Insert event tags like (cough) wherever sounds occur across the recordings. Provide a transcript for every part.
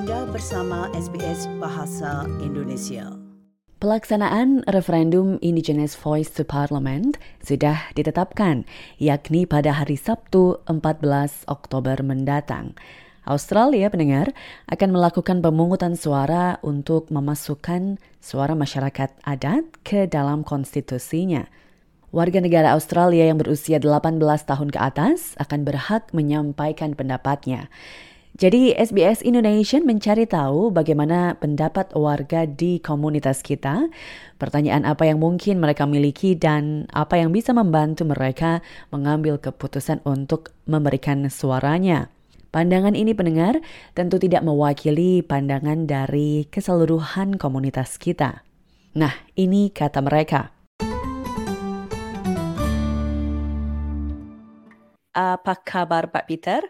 Anda bersama SBS Bahasa Indonesia. Pelaksanaan referendum Indigenous Voice to Parliament sudah ditetapkan, yakni pada hari Sabtu 14 Oktober mendatang. Australia pendengar akan melakukan pemungutan suara untuk memasukkan suara masyarakat adat ke dalam konstitusinya. Warga negara Australia yang berusia 18 tahun ke atas akan berhak menyampaikan pendapatnya. Jadi SBS Indonesia mencari tahu bagaimana pendapat warga di komunitas kita, pertanyaan apa yang mungkin mereka miliki dan apa yang bisa membantu mereka mengambil keputusan untuk memberikan suaranya. Pandangan ini pendengar tentu tidak mewakili pandangan dari keseluruhan komunitas kita. Nah, ini kata mereka. Apa kabar Pak Peter?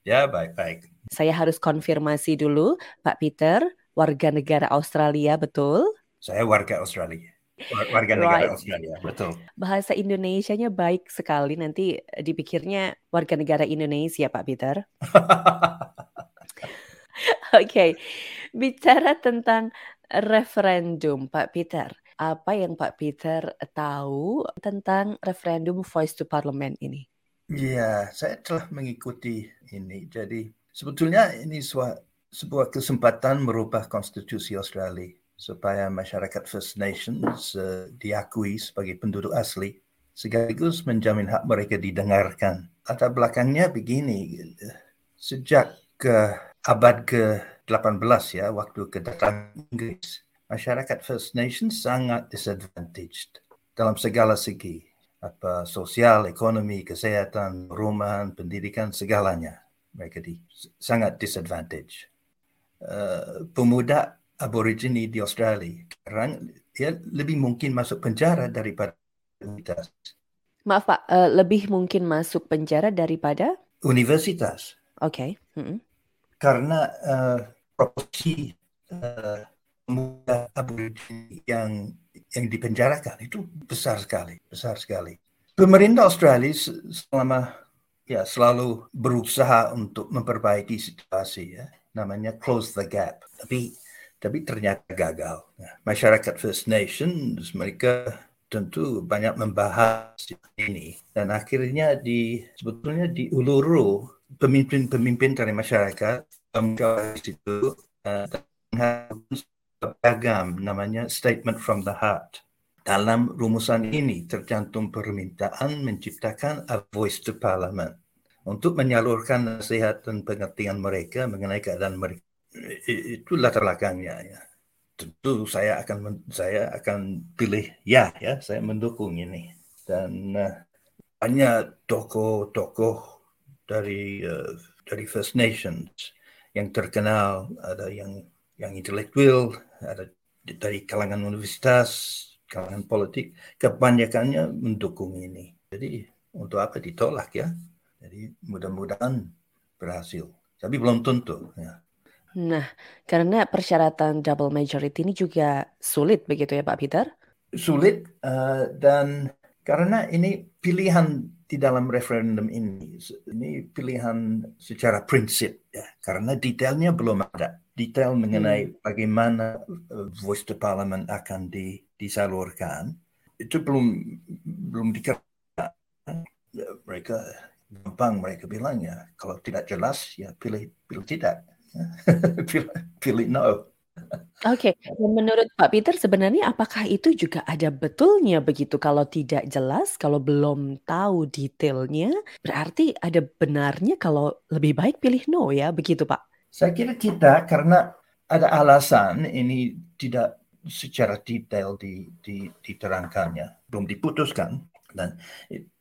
Ya, baik-baik. Saya harus konfirmasi dulu, Pak Peter, warga negara Australia, betul? Saya warga Australia. Warga negara right. Australia, betul. Bahasa Indonesianya baik sekali, nanti dipikirnya warga negara Indonesia, Pak Peter. (laughs) Oke, okay. bicara tentang referendum, Pak Peter. Apa yang Pak Peter tahu tentang referendum Voice to Parliament ini? Iya, saya telah mengikuti ini. Jadi Sebetulnya ini sebuah kesempatan merubah konstitusi Australia supaya masyarakat First Nations uh, diakui sebagai penduduk asli sekaligus menjamin hak mereka didengarkan. Latar belakangnya begini, sejak ke abad ke-18 ya, waktu kedatangan Inggris, masyarakat First Nations sangat disadvantaged dalam segala segi, apa sosial, ekonomi, kesehatan, rumahan, pendidikan, segalanya mereka di sangat disadvantage. Uh, pemuda aborigini di Australia sekarang dia lebih mungkin masuk penjara daripada universitas. Maaf Pak, uh, lebih mungkin masuk penjara daripada universitas. Oke. Okay. Mm -hmm. Karena uh, proporsi uh, pemuda aborigini yang yang dipenjarakan itu besar sekali, besar sekali. Pemerintah Australia selama ya selalu berusaha untuk memperbaiki situasi ya. Namanya close the gap. Tapi tapi ternyata gagal. Ya, masyarakat First Nations mereka tentu banyak membahas ini. Dan akhirnya di sebetulnya di Uluru pemimpin-pemimpin dari masyarakat di situ uh, agam namanya statement from the heart dalam rumusan ini tercantum permintaan menciptakan a voice to parliament untuk menyalurkan nasihat dan pengertian mereka mengenai keadaan mereka. Itu latar belakangnya ya. Tentu saya akan saya akan pilih ya ya saya mendukung ini dan uh, banyak tokoh-tokoh dari uh, dari First Nations yang terkenal ada yang yang intelektual ada dari kalangan universitas kalangan politik kebanyakannya mendukung ini jadi untuk apa ditolak ya jadi mudah-mudahan berhasil. Tapi belum tentu. Ya. Nah, karena persyaratan double majority ini juga sulit begitu ya Pak Peter? Sulit uh, dan karena ini pilihan di dalam referendum ini, ini pilihan secara prinsip ya, karena detailnya belum ada. Detail mengenai hmm. bagaimana uh, voice to parliament akan di, disalurkan itu belum belum dikerjakan. Ya, mereka gampang mereka bilang ya kalau tidak jelas ya pilih pilih tidak (laughs) pilih, pilih no Oke, okay. menurut Pak Peter sebenarnya apakah itu juga ada betulnya begitu kalau tidak jelas, kalau belum tahu detailnya, berarti ada benarnya kalau lebih baik pilih no ya, begitu Pak? Saya kira kita karena ada alasan ini tidak secara detail di, di, diterangkannya, belum diputuskan dan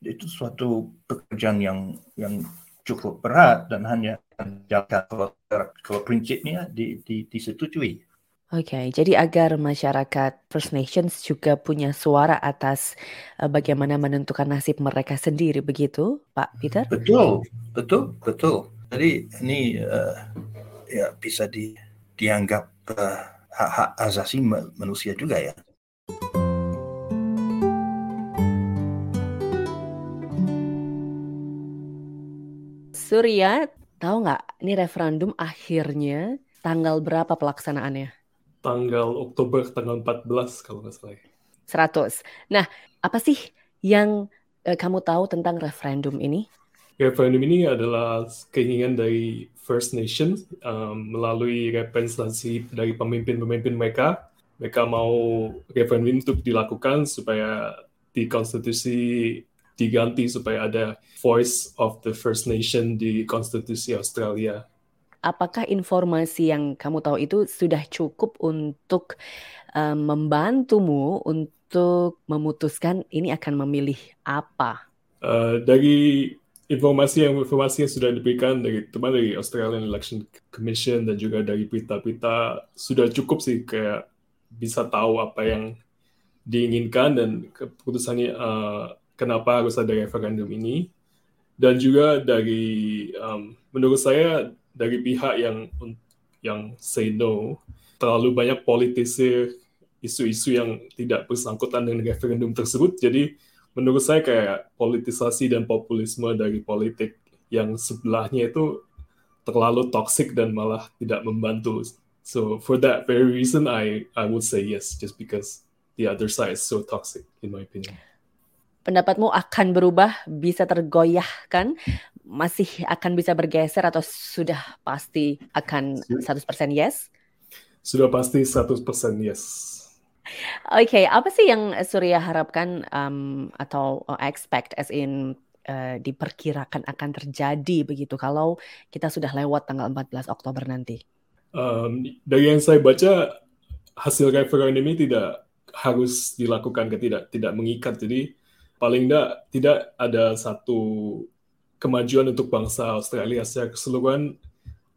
itu suatu pekerjaan yang yang cukup berat dan hanya kalau, kalau prinsipnya di, di, disetujui. Oke, okay, jadi agar masyarakat First Nations juga punya suara atas uh, bagaimana menentukan nasib mereka sendiri, begitu, Pak Peter? Betul, betul, betul. Jadi ini uh, ya bisa di, dianggap uh, hak-hak asasi manusia juga ya. Surya, tahu nggak? Ini referendum akhirnya tanggal berapa pelaksanaannya? Tanggal Oktober tanggal 14 kalau nggak salah. 100. Nah, apa sih yang uh, kamu tahu tentang referendum ini? Referendum ini adalah keinginan dari First Nation um, melalui representasi dari pemimpin-pemimpin mereka. Mereka mau referendum untuk dilakukan supaya di konstitusi diganti supaya ada voice of the First Nation di konstitusi Australia. Apakah informasi yang kamu tahu itu sudah cukup untuk um, membantumu untuk memutuskan ini akan memilih apa? Uh, dari informasi yang informasi yang sudah diberikan dari teman dari Australian Election Commission dan juga dari berita-berita sudah cukup sih kayak bisa tahu apa yang diinginkan dan keputusannya uh, kenapa harus ada referendum ini dan juga dari um, menurut saya dari pihak yang yang say no terlalu banyak politisir isu-isu yang tidak bersangkutan dengan referendum tersebut. Jadi menurut saya kayak politisasi dan populisme dari politik yang sebelahnya itu terlalu toxic dan malah tidak membantu. So for that very reason I I would say yes just because the other side is so toxic in my opinion pendapatmu akan berubah, bisa tergoyahkan, masih akan bisa bergeser atau sudah pasti akan 100% yes? Sudah pasti 100% yes. Oke, okay, apa sih yang Surya harapkan um, atau expect as in uh, diperkirakan akan terjadi begitu kalau kita sudah lewat tanggal 14 Oktober nanti? Um, dari yang saya baca hasil referendum ini tidak harus dilakukan tidak tidak mengikat jadi paling tidak tidak ada satu kemajuan untuk bangsa Australia secara keseluruhan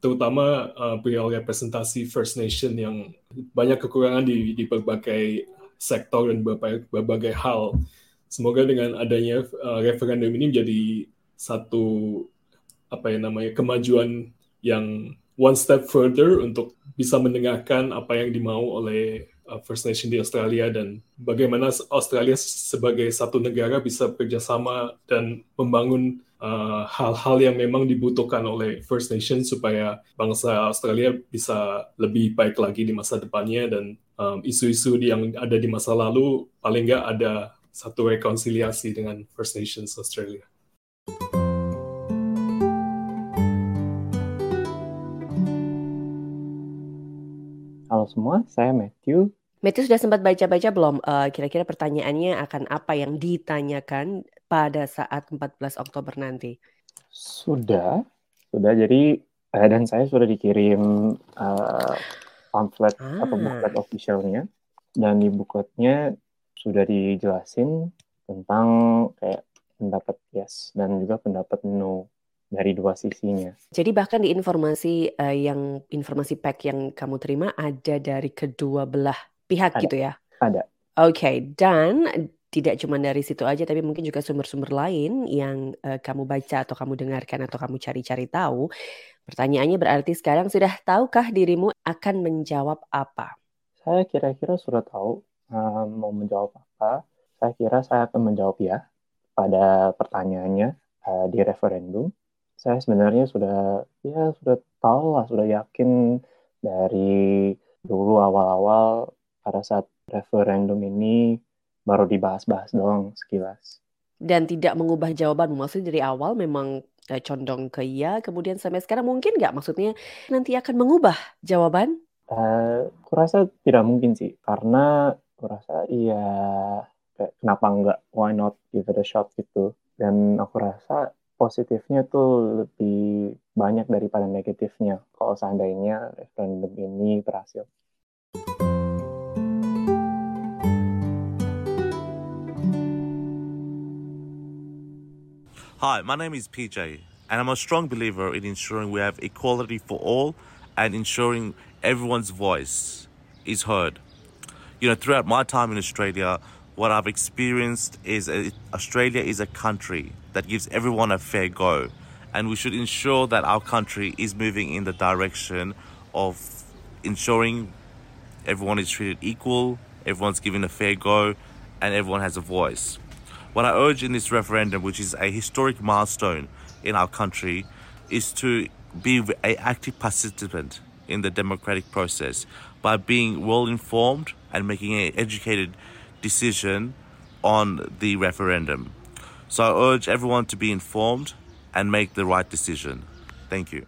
terutama uh, perihal representasi First Nation yang banyak kekurangan di, di berbagai sektor dan berbagai, berbagai hal. Semoga dengan adanya uh, referendum ini menjadi satu apa yang namanya kemajuan yang one step further untuk bisa mendengarkan apa yang dimau oleh First Nation di Australia dan bagaimana Australia sebagai satu negara bisa bekerjasama dan membangun uh, hal-hal uh, yang memang dibutuhkan oleh First Nation supaya bangsa Australia bisa lebih baik lagi di masa depannya dan um, isu-isu um, yang ada di masa lalu paling nggak ada satu rekonsiliasi dengan First Nations Australia. Halo semua, saya Matthew. Matthew sudah sempat baca-baca belum uh, kira-kira pertanyaannya akan apa yang ditanyakan pada saat 14 Oktober nanti? Sudah, sudah. Jadi uh, dan saya sudah dikirim uh, pamflet ah. atau booklet officialnya dan di bookletnya sudah dijelasin tentang kayak pendapat yes dan juga pendapat no dari dua sisinya. Jadi bahkan di informasi uh, yang informasi pack yang kamu terima ada dari kedua belah pihak ada, gitu ya? Ada. Oke, okay. dan tidak cuma dari situ aja tapi mungkin juga sumber-sumber lain yang uh, kamu baca atau kamu dengarkan atau kamu cari-cari tahu. Pertanyaannya berarti sekarang sudah tahukah dirimu akan menjawab apa? Saya kira-kira sudah tahu um, mau menjawab apa. Saya kira saya akan menjawab ya pada pertanyaannya uh, di referendum saya sebenarnya sudah ya sudah tahu lah sudah yakin dari dulu awal-awal pada saat referendum ini baru dibahas-bahas doang sekilas. Dan tidak mengubah jawaban, maksudnya dari awal memang eh, condong ke iya, kemudian sampai sekarang mungkin nggak maksudnya nanti akan mengubah jawaban? Uh, kurasa tidak mungkin sih, karena kurasa iya kenapa nggak why not give it a shot gitu. Dan aku rasa positifnya tuh lebih banyak daripada negatifnya kalau seandainya referendum ini berhasil. Hi, my name is PJ, and I'm a strong believer in ensuring we have equality for all and ensuring everyone's voice is heard. You know, throughout my time in Australia, what I've experienced is Australia is a country that gives everyone a fair go. And we should ensure that our country is moving in the direction of ensuring everyone is treated equal, everyone's given a fair go, and everyone has a voice. What I urge in this referendum, which is a historic milestone in our country, is to be an active participant in the democratic process by being well informed and making an educated decision on the referendum. So I urge everyone to be informed and make the right decision. Thank you.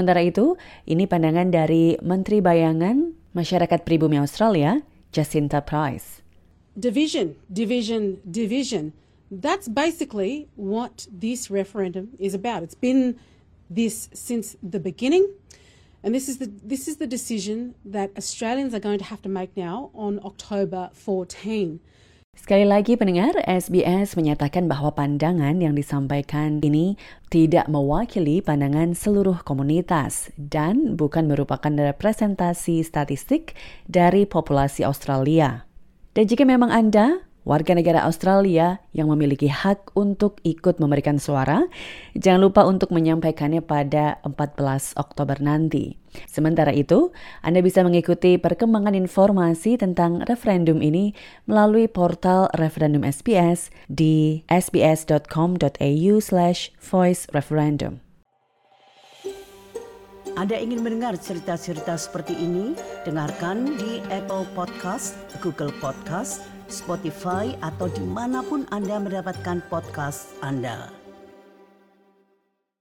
Sementara itu, ini pandangan dari Menteri Bayangan Masyarakat Pribumi Australia, Jacinta Price. Division, division, division. That's basically what this referendum is about. It's been this since the beginning. And this is the this is the decision that Australians are going to have to make now on October 14. Sekali lagi pendengar, SBS menyatakan bahwa pandangan yang disampaikan ini tidak mewakili pandangan seluruh komunitas dan bukan merupakan representasi statistik dari populasi Australia. Dan jika memang Anda warga negara Australia yang memiliki hak untuk ikut memberikan suara, jangan lupa untuk menyampaikannya pada 14 Oktober nanti. Sementara itu, Anda bisa mengikuti perkembangan informasi tentang referendum ini melalui portal referendum SBS di sbs.com.au slash voice referendum. Anda ingin mendengar cerita-cerita seperti ini? Dengarkan di Apple Podcast, Google Podcast, Spotify, atau di mana pun Anda mendapatkan podcast Anda.